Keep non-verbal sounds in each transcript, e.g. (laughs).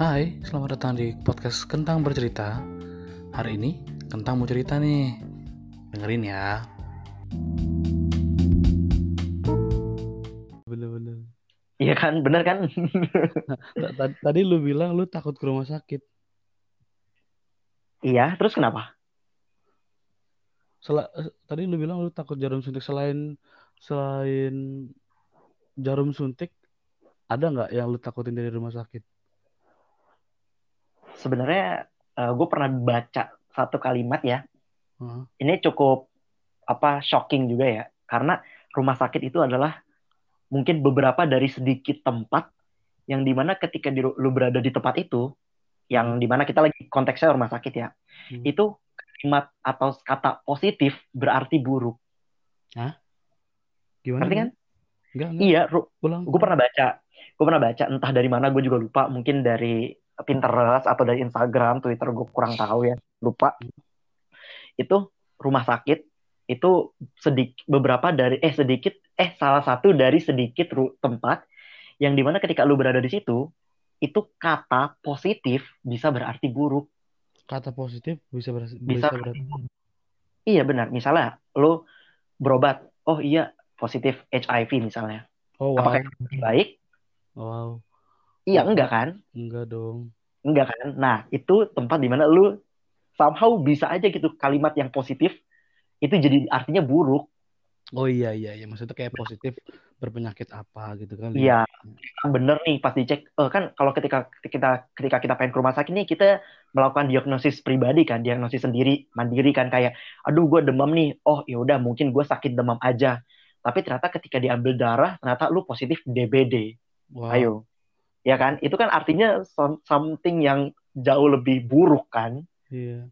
Hai, selamat datang di podcast Kentang Bercerita. Hari ini Kentang mau cerita nih. Dengerin ya. Bener-bener. Iya kan, bener kan? T- Tadi lu bilang lu takut ke rumah sakit. iya, terus kenapa? Sel- tadi lu bilang lu takut jarum suntik selain selain jarum suntik ada nggak yang lu takutin dari rumah sakit? Sebenarnya gue pernah baca satu kalimat ya. Hah? Ini cukup apa shocking juga ya, karena rumah sakit itu adalah mungkin beberapa dari sedikit tempat yang di mana ketika di, lu berada di tempat itu, yang di mana kita lagi konteksnya rumah sakit ya, Hmm. itu kalimat atau kata positif berarti buruk. Gimana? Ngerti kan? Enggak, enggak. Iya, ru- gue pernah baca gue pernah baca entah dari mana gue juga lupa mungkin dari Pinterest atau dari Instagram Twitter gue kurang tahu ya lupa itu rumah sakit itu sedikit beberapa dari eh sedikit eh salah satu dari sedikit tempat yang di mana ketika lu berada di situ itu kata positif bisa berarti buruk Kata positif bisa ber- Bisa bisa berarti. iya benar misalnya lu berobat oh iya positif HIV misalnya Oh wow. apakah itu lebih baik Wow. Iya enggak kan Enggak dong. Enggak kan? Nah, itu tempat di mana lu somehow bisa aja gitu kalimat yang positif itu jadi artinya buruk. Oh iya iya iya maksudnya kayak positif berpenyakit apa gitu kan? Iya, bener nih pas dicek. Eh, kan kalau ketika kita ketika kita pengen ke rumah sakit nih kita melakukan diagnosis pribadi kan, diagnosis sendiri, mandiri kan kayak aduh gue demam nih. Oh, ya udah mungkin gue sakit demam aja. Tapi ternyata ketika diambil darah ternyata lu positif DBD. Wow. Ayo. Ya kan? Itu kan artinya some- something yang jauh lebih buruk kan? Iya.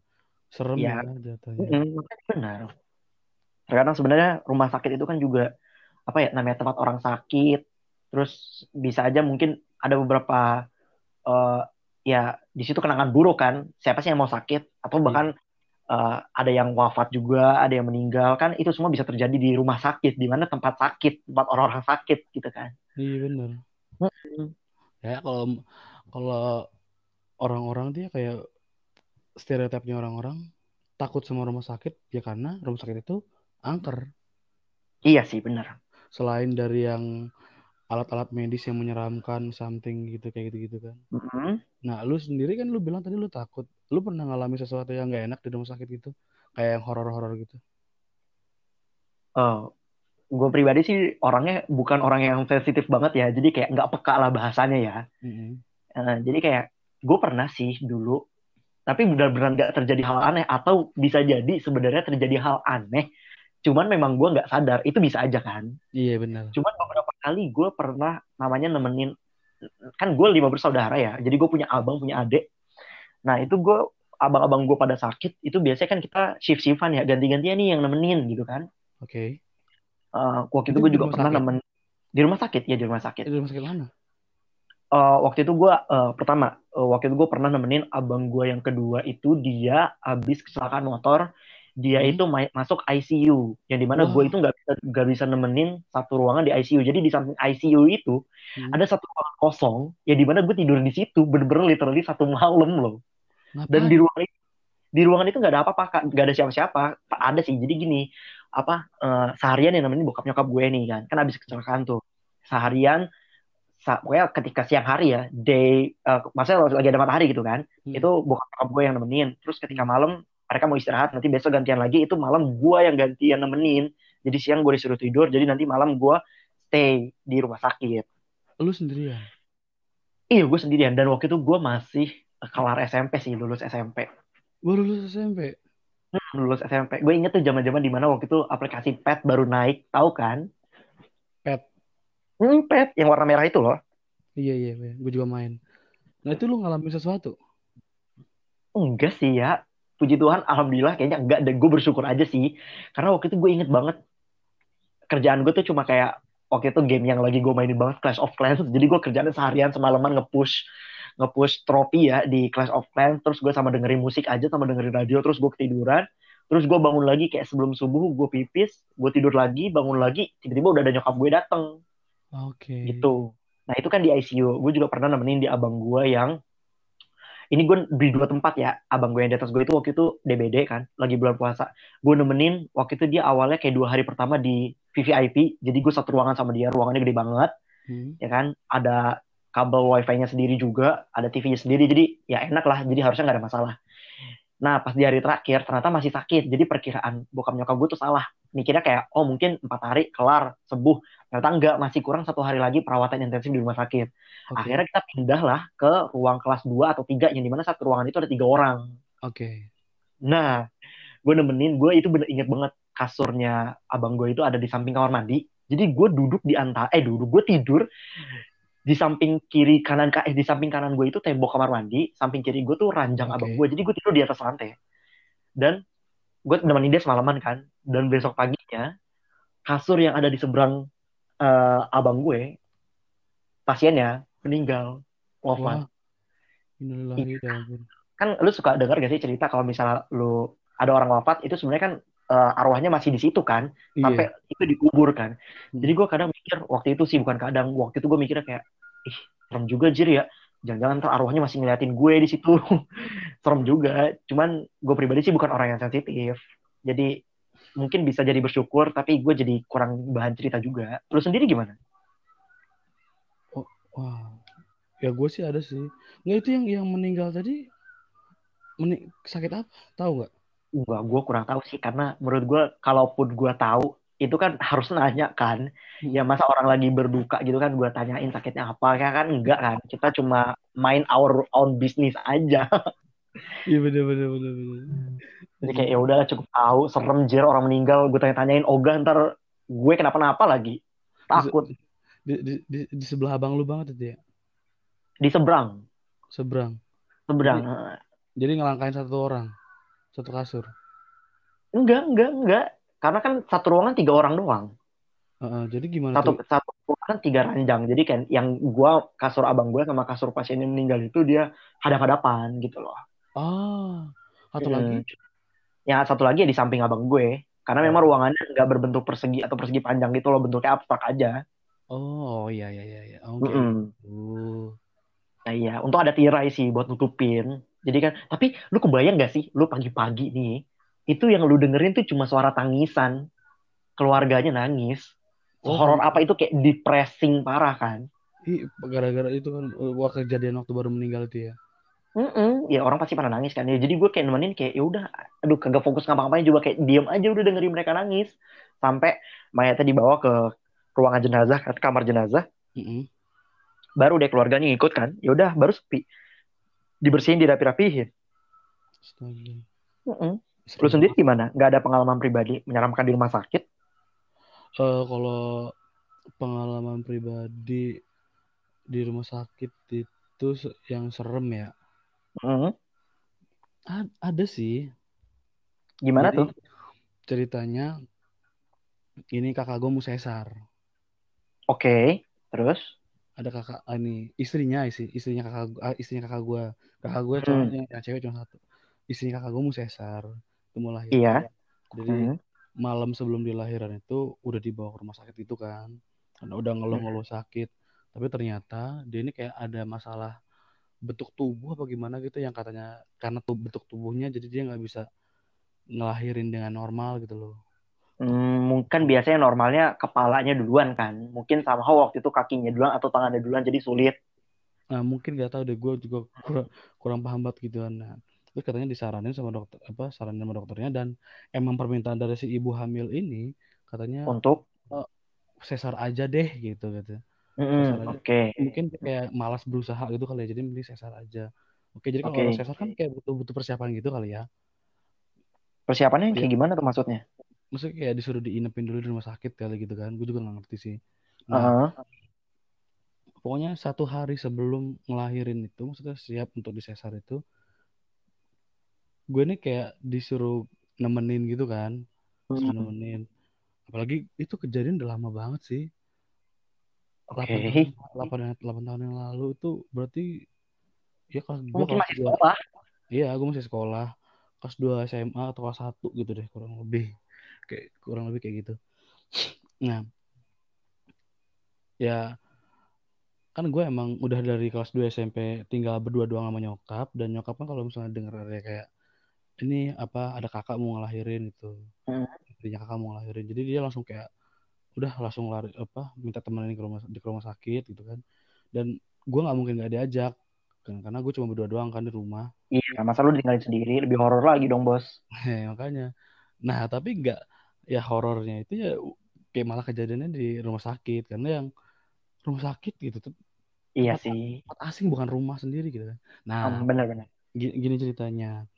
Serem Iya. ya jatuhnya. Benar. Terkadang sebenarnya rumah sakit itu kan juga apa ya namanya tempat orang sakit. Terus bisa aja mungkin ada beberapa eh, ya di situ kenangan buruk kan. Siapa sih yang mau sakit? Atau bahkan eh, ada yang wafat juga, ada yang meninggal kan. Itu semua bisa terjadi di rumah sakit, di mana tempat sakit, tempat orang-orang sakit gitu kan. Iya bener. Ya kalau kalau orang-orang dia kayak stereotipnya orang-orang takut sama rumah sakit ya karena rumah sakit itu angker. Iya sih benar. Selain dari yang alat-alat medis yang menyeramkan something gitu kayak gitu-gitu kan. Mm. Nah, lu sendiri kan lu bilang tadi lu takut. Lu pernah ngalami sesuatu yang gak enak di rumah sakit gitu? Kayak yang horor-horor gitu. Eh, gue pribadi sih orangnya bukan orang yang sensitif banget ya. Jadi kayak nggak peka lah bahasanya ya. Mm-mm. Eh, jadi kayak gue pernah sih dulu, tapi benar-benar nggak terjadi hal aneh atau bisa jadi sebenarnya terjadi hal aneh, cuman memang gue nggak sadar itu bisa aja kan. Iya benar. Cuman beberapa kali gue pernah namanya nemenin, kan gue lima bersaudara ya, jadi gue punya abang punya adik. Nah itu gue abang-abang gue pada sakit itu biasanya kan kita shift shiftan ya ganti-gantian nih yang nemenin gitu kan. Oke. Eh, waktu itu Itu gue di juga pernah sakit? nemen di rumah sakit ya di rumah sakit. Itu rumah sakit mana? Eh, waktu itu gue pertama eh, waktu itu gue pernah nemenin abang gue yang kedua itu dia habis kecelakaan motor dia Hmm. itu ma- masuk ICU yang di mana gue itu nggak bisa nggak bisa nemenin satu ruangan di ICU jadi di samping ICU itu Hmm. ada satu ruangan kosong ya di mana gue tidur di situ bener-bener literally satu malam loh dan Ngapain? di ruangan itu di ruangan itu nggak ada apa-apa nggak ada siapa-siapa ada sih jadi gini apa eh, seharian yang nemenin bokap nyokap gue nih kan. Kan habis kecelakaan tuh. Seharian sa pokoknya ketika siang hari ya day eh, maksudnya lagi ada matahari gitu kan Hmm. itu bokap nyokap gue yang nemenin. Terus ketika malam mereka mau istirahat nanti besok gantian lagi itu malam gue yang gantian nemenin. Jadi siang gue disuruh tidur jadi nanti malam gue stay di rumah sakit. Lu sendirian. iya gue sendirian. Dan waktu itu gue masih kelar SMP sih lulus SMP Baru lulus SMP. Lulus SMP. Gue inget tuh zaman-zaman di mana waktu itu aplikasi Pet baru naik, tahu kan? Pet. Hmm, Pet yang warna merah itu loh. Iya iya, iya. gue juga main. Nah itu lu ngalamin sesuatu? Enggak sih ya. Puji Tuhan, alhamdulillah kayaknya enggak dan gue bersyukur aja sih. Karena waktu itu gue inget banget kerjaan gue tuh cuma kayak waktu itu game yang lagi gue mainin banget Clash of Clans. Jadi gue kerjaan seharian semalaman nge-push nge-push trofi ya di Clash of Clans. Terus gue sama dengerin musik aja sama dengerin radio. Terus gue ketiduran. Terus gue bangun lagi kayak sebelum subuh gue pipis. Gue tidur lagi, bangun lagi. Tiba-tiba udah ada nyokap gue dateng. Oke. gitu. Nah itu kan di ICU. Gue juga pernah nemenin di abang gue yang ini gue di dua tempat ya abang gue yang di atas gue itu waktu itu DBD kan lagi bulan puasa gue nemenin waktu itu dia awalnya kayak dua hari pertama di VVIP jadi gue satu ruangan sama dia ruangannya gede banget Hmm. ya kan ada kabel wifi-nya sendiri juga ada TV-nya sendiri jadi ya enak lah jadi harusnya nggak ada masalah. Nah pas di hari terakhir ternyata masih sakit jadi perkiraan bokap nyokap gue tuh salah. Mikirnya kayak oh mungkin empat hari kelar sembuh. Ternyata enggak masih kurang satu hari lagi perawatan intensif di rumah sakit. Oke. akhirnya kita pindah lah ke ruang kelas 2 atau 3 yang di mana satu ruangan itu ada tiga orang. Oke. nah gue nemenin gue itu bener inget banget kasurnya abang gue itu ada di samping kamar mandi. Jadi gue duduk di antara eh duduk gue tidur di samping kiri kanan eh di samping kanan gue itu tembok kamar mandi samping kiri gue tuh ranjang abang gue. Jadi gue tidur di atas lantai. Dan gue nemenin dia semalaman kan. Dan besok paginya kasur yang ada di seberang eh, abang gue pasiennya meninggal. Wafat. Ya ampun. kan lu suka dengar gak sih cerita kalau misalnya lu ada orang wafat itu sebenarnya kan eh, arwahnya masih di situ kan sampai Iya. itu dikubur kan Hmm. jadi gue kadang mikir waktu itu sih bukan kadang waktu itu gue mikirnya kayak ih serem juga jir ya jangan-jangan ntar arwahnya masih ngeliatin gue di situ (laughs) serem juga cuman gue pribadi sih bukan orang yang sensitif jadi mungkin bisa jadi bersyukur tapi gue jadi kurang bahan cerita juga lu sendiri gimana Wah. Ya gue sih ada sih. Nggak itu yang yang meninggal tadi meni- sakit apa? Tahu nggak? Enggak, gue kurang tahu sih karena menurut gue kalaupun gue tahu itu kan harus nanya kan. Ya masa orang lagi berduka gitu kan gue tanyain sakitnya apa ya kan? Enggak kan kita cuma main our own business aja. (laughs) Iya bener bener bener bener. jadi kayak ya udahlah cukup tahu serem jir orang meninggal. Gue tanya-tanyain ogah ntar gue kenapa-napa lagi? Takut. Di, di, di, di sebelah abang lu banget itu ya. di seberang. Seberang. seberang Jadi- Jadi ngelangkain satu orang. Satu kasur. enggak enggak enggak karena kan satu ruangan tiga orang doang Heeh, jadi gimana satu tuh? satu ruangan tiga ranjang jadi kan yang gua kasur abang gue sama kasur pasien yang meninggal itu dia hadap-hadapan gitu loh Ah, satu Hmm. lagi. yang satu lagi ya di samping abang gue karena memang ruangannya nggak berbentuk persegi atau persegi panjang gitu loh bentuknya abstrak aja Oh, iya iya iya iya. Oke. Mm-mm. Uh. Nah, iya untuk ada tirai sih buat nutupin jadi kan tapi lu kebayang gak sih lu pagi-pagi nih itu yang lu dengerin tuh cuma suara tangisan. Keluarganya nangis. Oh, horor apa itu kayak depressing parah kan? Gara-gara itu kan uh, wah kejadian waktu baru meninggal itu ya. Mm-mm. ya orang pasti pada nangis kan. Ya jadi gue kayak nemenin kayak ya udah aduh kagak fokus ngapa-ngapain juga kayak diem aja udah dengerin mereka nangis. Sampai mayatnya dibawa ke ruangan jenazah ke kamar jenazah. Mm-mm. baru deh keluarganya ngikut kan. Ya udah baru sepi dibersihin dirapi-rapihin. Mm-mm. Serem lu sendiri gimana nggak ada pengalaman pribadi menyeramkan di rumah sakit Eh, kalau pengalaman pribadi di rumah sakit itu yang serem ya. Mm. A- ada sih. gimana Jadi, tuh Ceritanya ini kakak gue mau sesar. oke terus Ada kakak ah, ini istrinya isi istrinya kakak ah, istrinya kakak gue. Kakak gue Hmm. cowoknya yang cewek cuma satu. Istrinya kakak gue mau sesar. Itu mau lahir. iya Jadi Mm. malam sebelum dilahiran itu udah dibawa ke rumah sakit itu kan. Karena udah ngeluh-ngeluh sakit. Tapi ternyata dia ini kayak ada masalah bentuk tubuh apa gimana gitu yang katanya karena tuh bentuk tubuhnya jadi dia nggak bisa ngelahirin dengan normal gitu loh. Hmm, mungkin biasanya normalnya kepalanya duluan kan mungkin sama waktu itu kakinya duluan atau tangannya duluan jadi sulit Nah mungkin nggak tahu deh gue juga kurang, kurang paham banget gitu Nah, terus katanya disaranin sama dokter apa saranin sama dokternya dan emang permintaan dari si ibu hamil ini katanya untuk sesar aja deh gitu gitu. Mm, oke Mungkin dia kayak malas berusaha gitu kali ya jadi mending sesar aja. Oke jadi kalau orang sesar kan kayak butuh butuh persiapan gitu kali ya. persiapannya Iya. kayak gimana tuh maksudnya Maksudnya kayak disuruh diinepin dulu di rumah sakit kali gitu kan. Gue juga nggak ngerti sih. Nah, Heeh. pokoknya satu hari sebelum ngelahirin itu maksudnya siap untuk disesar itu gue nih kayak disuruh nemenin gitu kan disuruh Hmm, nemenin apalagi itu kejadian udah lama banget sih Oke. 8 tahun 8, 8 tahun yang lalu itu berarti ya kelas gue mungkin kelas masih 2 sekolah iya gue masih sekolah kelas 2 SMA atau kelas 1 gitu deh kurang lebih kayak kurang lebih kayak gitu. Nah ya kan gue emang udah dari kelas 2 SMP tinggal berdua doang sama nyokap dan nyokap kan kalau misalnya denger ada kayak ini apa ada kakak mau ngelahirin itu Hmm. istrinya kakak mau ngelahirin. Jadi dia langsung kayak udah langsung lari apa minta temenin ke rumah di rumah sakit gitu kan. Dan gue nggak mungkin nggak diajak kan karena gue cuma berdua doang kan di rumah. Iya, masa lu ditinggalin sendiri? Lebih horor lagi dong, Bos. (laughs) Makanya. Nah tapi nggak ya horornya itu ya kayak malah kejadiannya di rumah sakit. Karena yang rumah sakit gitu tuh Iya tempat, sih. tempat asing bukan rumah sendiri gitu kan. Nah Um, bener-bener. gini, gini ceritanya.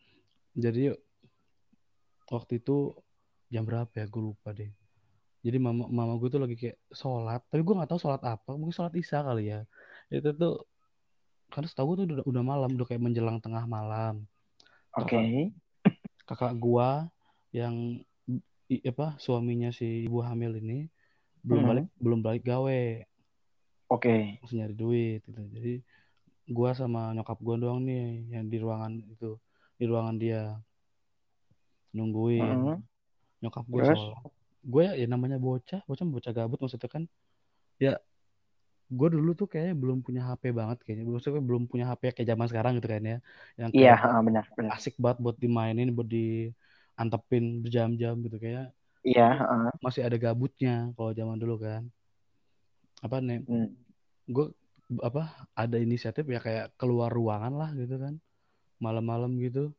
Jadi waktu itu jam berapa ya? Gue lupa deh. Jadi mama mama gue tuh lagi kayak sholat. Tapi gue nggak tahu sholat apa. Mungkin sholat isya kali ya. Itu tuh karena setahu gue tuh udah, udah malam. Udah kayak menjelang tengah malam. Oke. kakak kakak gua yang i- apa suaminya si ibu hamil ini belum Mhm. balik belum balik gawe. Oke. masih nyari duit gitu. Jadi gua sama nyokap gua doang nih yang di ruangan itu di ruangan dia. Nungguin. Mhm. nyokap gua sholat. Gue ya, ya namanya bocah bocah bocah gabut maksudnya kan. Ya gue dulu tuh kayaknya belum punya HP banget kayaknya. Maksudnya belum punya HP kayak zaman sekarang gitu kan ya. Yang Iya, ha, benar, benar. asik banget buat dimainin buat diantepin berjam-jam gitu kayak Iya, ha. masih ada gabutnya kalau zaman dulu kan apa nih Hmm. gue apa ada inisiatif ya kayak keluar ruangan lah gitu kan malam-malam gitu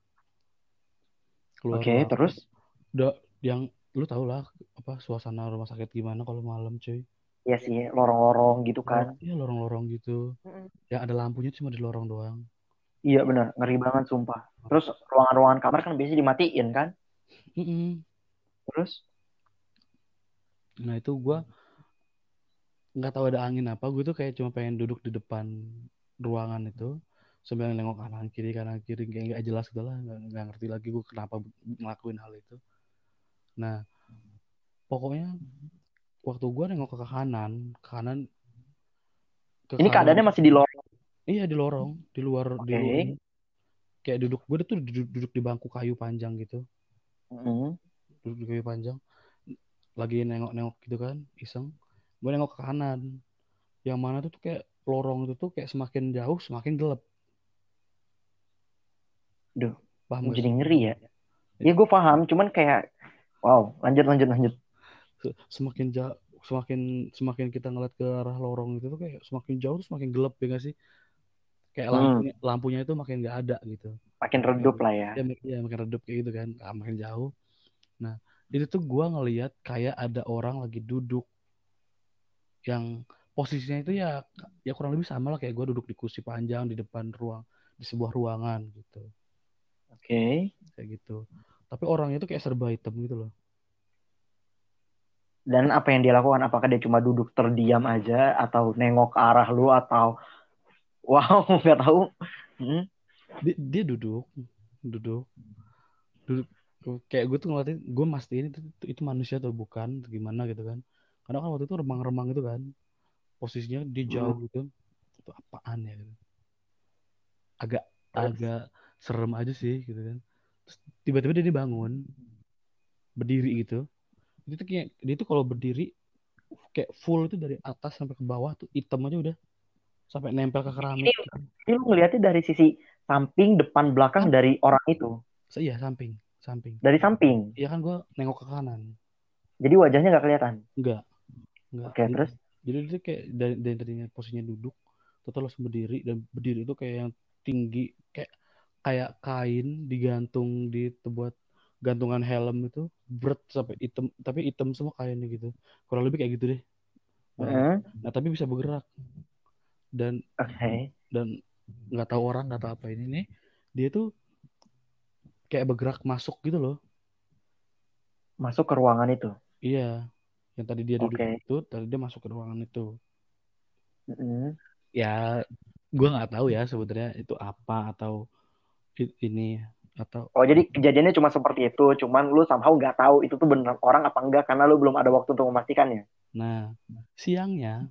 keluar Oke, ruangan terus? udah yang lu tau lah apa suasana rumah sakit gimana kalau malam cuy Iya sih, lorong-lorong gitu kan. iya lorong-lorong gitu ya ada lampunya cuma di lorong doang Iya benar, ngeri banget sumpah. Terus ruangan-ruangan kamar kan biasanya dimatiin kan? Mm-mm. Terus? nah itu gue nggak tahu ada angin apa gue tuh kayak cuma pengen duduk di depan ruangan itu sambil nengok kanan kiri kanan kiri kayak nggak jelas gitu lah nggak ngerti lagi gue kenapa ngelakuin hal itu nah pokoknya waktu gue nengok ke kanan ke kanan ke Ini kanan keadaannya masih di lorong. iya di lorong di luar di Oke. luar kayak duduk gue tuh duduk, duduk di bangku kayu panjang gitu Mhm. duduk di kayu panjang lagi nengok-nengok gitu kan iseng gue nengok ke kanan yang mana tuh, tuh kayak lorong itu tuh kayak semakin jauh semakin gelap Duh, paham gak jadi sih ngeri ya. Ya gue paham, cuman kayak wow, lanjut lanjut lanjut. Se- semakin jauh semakin semakin kita ngeliat ke arah lorong itu tuh kayak semakin jauh tuh semakin gelap ya gak sih kayak Hmm. lampunya lampunya itu makin nggak ada gitu Makin redup lah ya. ya, mak- ya makin redup kayak gitu kan ah, makin jauh nah itu tuh gua ngeliat kayak ada orang lagi duduk yang posisinya itu ya ya kurang lebih sama lah kayak gua duduk di kursi panjang di depan ruang di sebuah ruangan gitu Oke. kayak gitu tapi orangnya itu kayak serba hitam gitu loh Dan apa yang dia lakukan? Apakah dia cuma duduk terdiam aja atau nengok ke arah lu atau (laughs) wow, nggak tahu. Hmm. Dia, dia duduk duduk. Duduk kayak gue tuh ngeliatin gue mastiin itu, itu, itu manusia atau bukan atau gimana gitu kan. Karena kan waktu itu remang-remang gitu kan. Posisinya dia jauh gitu. Itu apaan ya gitu. agak Terus? agak serem aja sih gitu kan. Terus tiba-tiba dia bangun berdiri gitu. Itu tuh kayak dia tuh kalau berdiri kayak full itu dari atas sampai ke bawah tuh hitam aja udah. Sampai nempel ke keramik gitu. Jadi lu ngeliatnya dari sisi samping, depan, belakang dari orang itu. Iya samping samping Dari samping. iya kan gue nengok ke kanan Jadi wajahnya nggak kelihatan. enggak enggak Oke, terus? jadi dia kayak dari, dari tadinya posisinya duduk total langsung berdiri dan berdiri itu kayak yang tinggi kayak kayak kain digantung di buat gantungan helm itu berat sampai hitam tapi hitam semua kainnya gitu kurang lebih kayak gitu deh Hmm. nah tapi bisa bergerak dan Oke. dan nggak tahu orang nggak tahu apa ini nih dia tuh kayak bergerak masuk gitu loh Masuk ke ruangan itu. iya yang tadi dia duduk Oke. itu tadi dia masuk ke ruangan itu Hmm. ya gue nggak tahu ya sebenarnya itu apa atau ini atau Oh jadi kejadiannya cuma seperti itu, cuman lu somehow nggak tahu itu tuh beneran orang apa enggak karena lu belum ada waktu untuk memastikannya. nah siangnya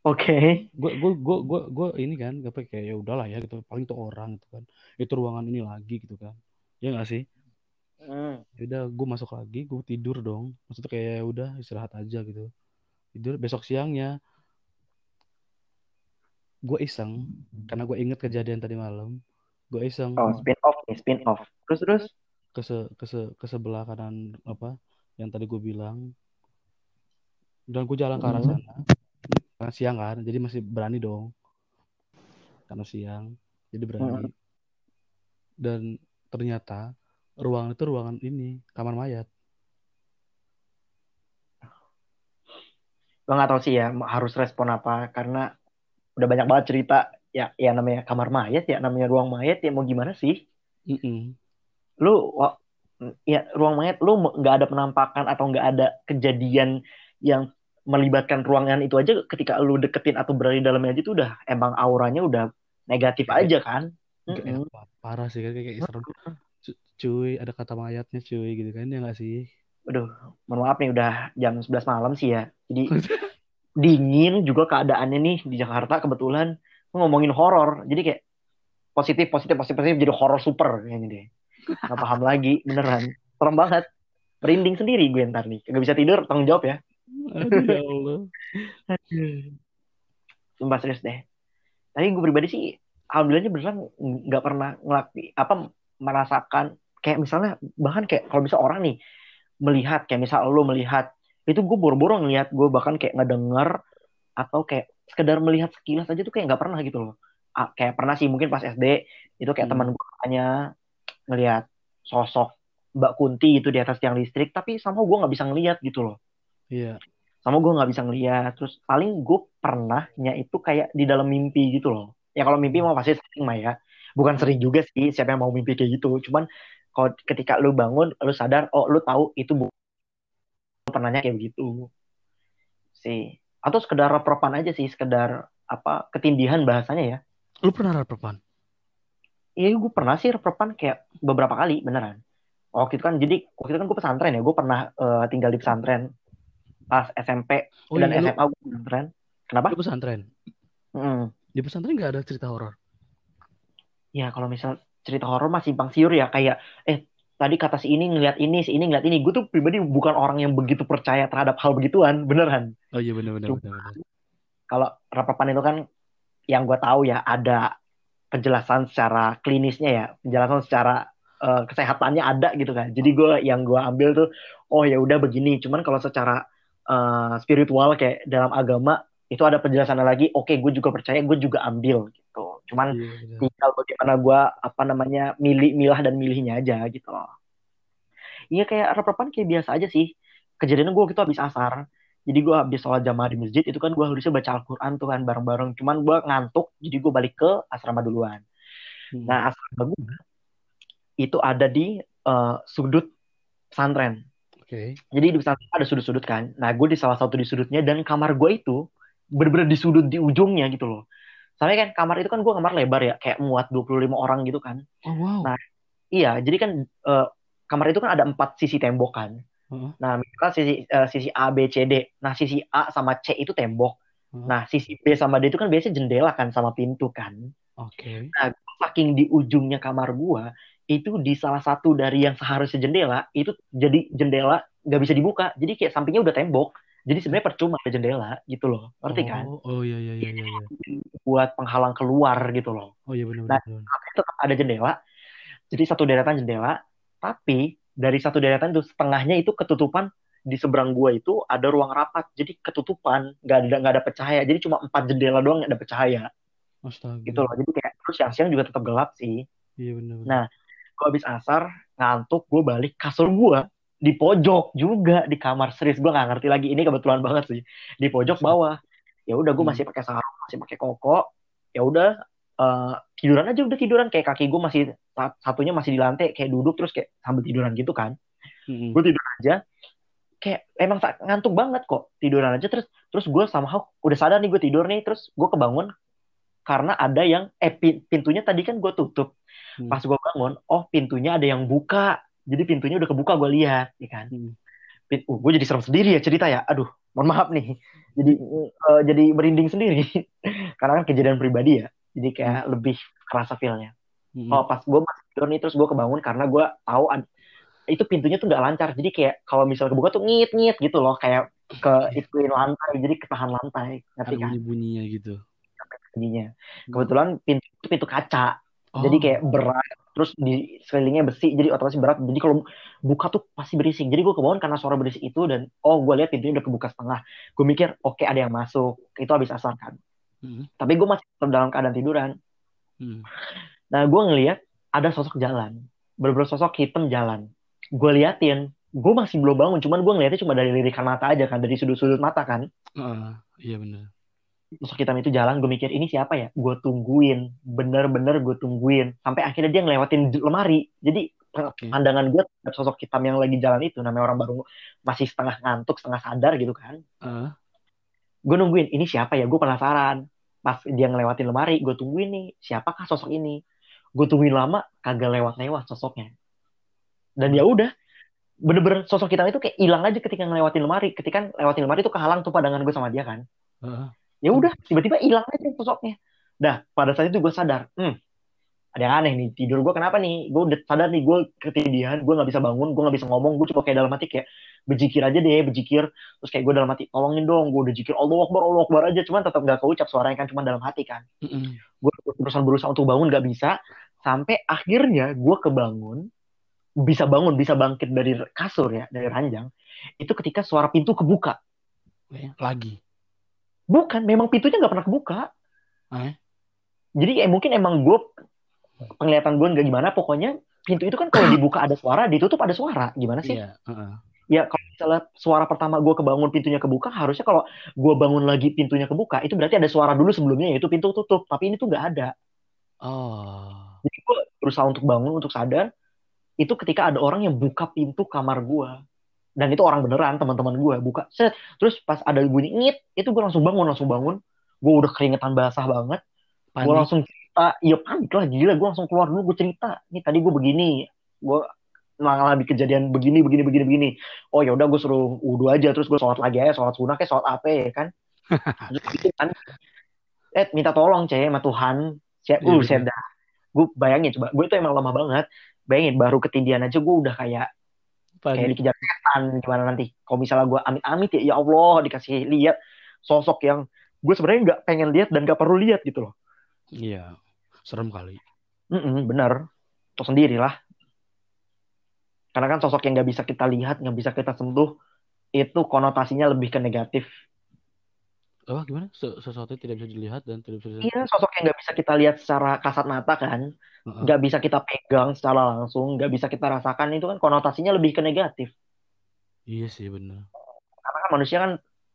Oke. gue gue gue gue gue ini kan gue kayak ya udahlah ya gitu. Paling itu orang gitu kan. Itu ruangan ini lagi gitu kan. Ya nggak sih? Hmm. ya udah gue masuk lagi gue tidur dong. Maksudnya kayak ya udah istirahat aja gitu. Tidur besok siangnya. Gue iseng karena gue inget kejadian tadi malam. Gue iseng. Oh, spin off nih, spin off. Terus terus. ke se, ke se, ke sebelah kanan apa yang tadi gue bilang. Dan gue jalan ke arah Mhm. sana karena siang kan jadi masih berani dong. Karena siang jadi berani. Dan ternyata ruangan itu ruangan ini kamar mayat. Gue nggak tahu sih ya harus respon apa. Karena udah banyak banget cerita ya ya namanya kamar mayat ya namanya ruang mayat ya mau gimana sih? Mm-mm. Lu wa- ya ruang mayat lu nggak ada penampakan atau nggak ada kejadian yang melibatkan ruangan itu aja ketika lu deketin atau berada dalamnya aja itu udah emang auranya udah negatif aja kan? Nggak Mm-mm. enak, parah sih kan kayak, kayak serem (laughs) Cu- cuy ada kata mayatnya cuy gitu kan ya nggak sih Aduh, mohon maaf nih udah jam 11 malam sih ya. Jadi (laughs) dingin juga keadaannya nih di Jakarta kebetulan ngomongin horor. Jadi kayak positif positif positif positif jadi horor super kayaknya deh. Gak paham lagi beneran. Serem banget. Merinding sendiri gue ntar nih. Gak bisa tidur tanggung jawab ya. Aduh ya (laughs) Allah. Sumpah serius deh. Tapi gue pribadi sih alhamdulillahnya beneran nggak pernah ngelaki apa merasakan kayak misalnya bahkan kayak kalau bisa orang nih melihat kayak misal lo melihat itu gue boro-boro ngelihat gue bahkan kayak ngedenger atau kayak sekedar melihat sekilas aja tuh kayak nggak pernah gitu loh. Ah, kayak pernah sih mungkin pas SD itu kayak Hmm. teman gue hanya ngelihat sosok Mbak Kunti gitu di atas tiang listrik tapi sama gue nggak bisa ngelihat gitu loh. Iya sama gue nggak bisa ngeliat. Terus paling gue pernahnya itu kayak di dalam mimpi gitu loh. Ya kalau mimpi mah pasti sering mah ya. Bukan sering juga sih siapa yang mau mimpi kayak gitu. Cuman kalau ketika lu bangun lu sadar oh lu tahu itu bu pernahnya kayak begitu. Sih atau sekedar repropan aja sih sekedar apa ketindihan bahasanya ya. Lu pernah repropan Iya, gue pernah sih repropan kayak beberapa kali beneran. Waktu itu kan jadi waktu itu kan gue pesantren ya, gue pernah eh, tinggal di pesantren pas SMP oh dan iya SMA gue pesantren. Kenapa? lu pesantren Mm. di pesantren nggak ada cerita horor Ya kalau misal cerita horor masih simpang siur ya kayak eh tadi kata si ini ngeliat ini, si ini ngeliat ini. Gue tuh pribadi bukan orang yang begitu percaya terhadap hal begituan, beneran. oh iya benar Kalau repropan itu kan yang gue tahu ya ada penjelasan secara klinisnya ya, penjelasan secara eh, kesehatannya ada gitu kan. Jadi gue yang gue ambil tuh oh ya udah begini. Cuman kalau secara eh, spiritual kayak dalam agama itu ada penjelasannya lagi. Oke, gue juga percaya, gue juga ambil gitu. Cuman iya benar tinggal bagaimana gue apa namanya milih milah dan milihnya aja gitu loh iya kayak repropan kayak biasa aja sih kejadiannya gue gitu habis asar jadi gue habis sholat jamaah di masjid itu kan gue harusnya baca Al-Quran tuh kan bareng-bareng cuman gue ngantuk jadi gue balik ke asrama duluan Hmm. nah asrama gue itu ada di eh, sudut pesantren oke jadi di pesantren ada sudut-sudut kan nah gue di salah satu di sudutnya dan kamar gue itu bener-bener di sudut di ujungnya gitu loh soalnya kan kamar itu kan gue kamar lebar ya kayak muat 25 orang gitu kan oh wow Nah, Iya, jadi kan eh, kamar itu kan ada empat sisi tembok kan. Heeh. Nah, misalkan sisi eh, sisi A, B, C, D. Nah, sisi A sama C itu tembok. Heeh. Nah, sisi B sama D itu kan biasanya jendela kan sama pintu kan. oke Saking di ujungnya kamar gua, itu di salah satu dari yang seharusnya jendela, itu jadi jendela nggak bisa dibuka. Jadi kayak sampingnya udah tembok. Jadi sebenarnya percuma ada jendela gitu loh. Ngerti kan? oh oh iya iya iya iya iya. Buat penghalang keluar gitu loh. oh iya benar Nah, benar tetap ada jendela. Jadi satu deretan jendela, tapi dari satu deretan itu setengahnya itu ketutupan di seberang gua itu ada ruang rapat. Jadi ketutupan, nggak ada nggak ada cahaya. Jadi cuma empat jendela doang yang ada cahaya astaga gitu loh. Jadi kayak terus siang-siang juga tetap gelap sih. iya benar Nah, gua habis asar ngantuk, gue balik kasur gua di pojok juga di kamar. Serius gua nggak ngerti lagi. Ini kebetulan banget sih. Di pojok Buset. bawah. Ya udah gue Hmm. masih pakai sarung masih pakai koko. Ya udah eh, tiduran aja udah tiduran. Kayak kaki gue masih sa- satunya masih di lantai kayak duduk terus kayak sambil tiduran gitu kan. Mm-mm. gue tidur aja. Kayak emang ngantuk banget kok. Tiduran aja terus terus gue somehow udah sadar nih gue tidur nih. Terus gue kebangun karena ada yang eh pin- pintunya tadi kan gue tutup. Hmm. pas gue bangun oh pintunya ada yang buka. Jadi pintunya udah kebuka gue lihat ya kan? Hmm. Uh, gue jadi serem sendiri ya cerita ya. Aduh mohon maaf nih. Jadi eh, jadi merinding sendiri. (laughs) Karena kan kejadian pribadi ya. Jadi kayak lebih kerasa feelnya. Mm-mm. Oh pas gue masih tidur nih terus gue kebangun karena gue tahu itu pintunya tuh nggak lancar. Jadi kayak kalau misalnya kebuka tuh ngit ngit gitu loh. Kayak ke ituin lantai jadi ketahan lantai. Ngerti kan? bunyi bunyinya gitu paginya. Hmm. Kebetulan pintu itu pintu kaca, Oh, jadi kayak berat, terus di sekelilingnya besi, jadi otomatis berat. Jadi kalau buka tuh pasti berisik. Jadi gue kebangun karena suara berisik itu dan oh gue lihat pintunya udah kebuka setengah. Gue mikir oke ada yang masuk. Itu habis asar kan. hmm, Tapi gue masih tetap dalam keadaan tiduran. hmm. Nah gue ngelihat ada sosok jalan, bener sosok hitam jalan. Gue liatin, gue masih belum bangun. Cuman gue ngeliatnya cuma dari lirikan mata aja kan, dari sudut-sudut mata kan. Ah, iya bener. Sosok hitam itu jalan gue mikir ini siapa ya? Gue tungguin. Bener-bener gue tungguin. Sampai akhirnya dia ngelewatin lemari. Jadi Oke. pandangan gue terhadap sosok hitam yang lagi jalan itu namanya orang baru masih setengah ngantuk setengah sadar gitu kan. Ah, gue nungguin ini siapa ya? Gue penasaran. Pas dia ngelewatin lemari gue tungguin nih siapakah sosok ini? Gue tungguin lama kagak lewat-lewat sosoknya. Dan ya udah bener-bener sosok hitam itu kayak hilang aja ketika ngelewatin lemari. Ketika lewatin lemari itu kehalang tuh pandangan gue sama dia kan. Ah, ya udah tiba-tiba hilang aja sosoknya. Dah pada saat itu gue sadar hmm ada yang aneh nih tidur gue kenapa nih? Gue udah sadar nih gue ketidian gue nggak bisa bangun gue nggak bisa ngomong gue coba kayak dalam hati kayak bejikir aja deh bejikir terus kayak gue dalam hati tolongin dong gue udah jikir Allah Akbar Allah Akbar aja. Cuman tetap nggak keucap suaranya kan cuma dalam hati kan. Mm-mm. gue berusaha berusaha untuk bangun nggak bisa. Sampai akhirnya gue kebangun bisa bangun bisa bangkit dari kasur ya dari ranjang itu ketika suara pintu kebuka. Lagi. Bukan memang pintunya nggak pernah kebuka Eh? jadi kayak mungkin emang gue penglihatan gue nggak gimana pokoknya pintu itu kan kalau (clears throat) dibuka ada suara ditutup ada suara gimana sih Iya. heeh. ya kalau misalnya suara pertama gue kebangun pintunya kebuka harusnya kalau gue bangun lagi pintunya kebuka itu berarti ada suara dulu sebelumnya yaitu pintu tutup tapi ini tuh nggak ada Oh. jadi gue berusaha untuk bangun untuk sadar itu ketika ada orang yang buka pintu kamar gue dan itu orang beneran teman-teman gue buka. Set. Terus pas ada bunyi ngit itu gue langsung bangun langsung bangun. Gue udah keringetan basah banget. Gue langsung cerita. Iya panik lah gila gue langsung keluar dulu gue cerita. Nih tadi gue begini. Gue mengalami kejadian begini begini begini begini. Oh ya udah gue suruh wudhu aja terus gue sholat lagi aja sholat sunnah kayak sholat apa ya kan? (laughs) Terus gitu kan. Eh minta tolong cewek sama Tuhan. Saya Iya, uh dah. Gue bayangin coba gue itu emang lemah banget. Bayangin baru ketindihan aja gue udah kayak kayak Panik. dikejar setan gimana nanti kalau misalnya gue amit-amit ya ya Allah dikasih lihat sosok yang gue sebenarnya nggak pengen lihat dan nggak perlu lihat gitu loh Iya. Serem kali. Mm-mm, bener. Tau sendiri lah. Karena kan sosok yang nggak bisa kita lihat, nggak bisa kita sentuh, itu konotasinya lebih ke negatif. Apa gimana? Se- Sesuatu yang tidak bisa dilihat dan tidak bisa Iya, sosok yang nggak bisa kita lihat secara kasat mata kan, nggak bisa kita pegang secara langsung, nggak bisa kita rasakan, itu kan konotasinya lebih ke negatif. Iya sih bener. Karena kan manusia kan,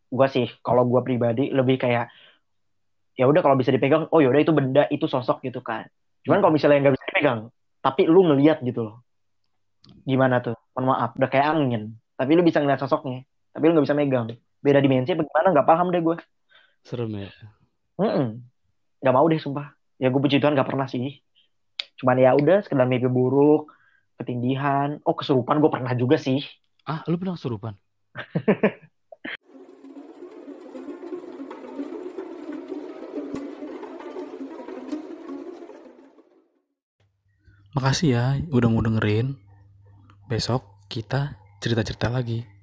gua sih, kalau gua pribadi lebih kayak, ya udah kalau bisa dipegang, oh yaudah itu benda, itu sosok gitu kan. Cuman kalau misalnya nggak bisa dipegang, tapi lu ngelihat gitu loh. Gimana tuh? Mohon maaf, udah kayak angin. Tapi lu bisa ngeliat sosoknya, tapi lu nggak bisa megang. Beda dimensi, bagaimana? Nggak paham deh gue. Serem ya. Mm-mm. Nggak mau deh, sumpah. Ya gue puji Tuhan nggak pernah sih. Cuman ya udah, sekedar mimpi buruk, ketindihan. Oh, kesurupan gue pernah juga sih. Ah, lu pernah kesurupan? (laughs) Makasih ya udah mau dengerin. Besok kita cerita-cerita lagi.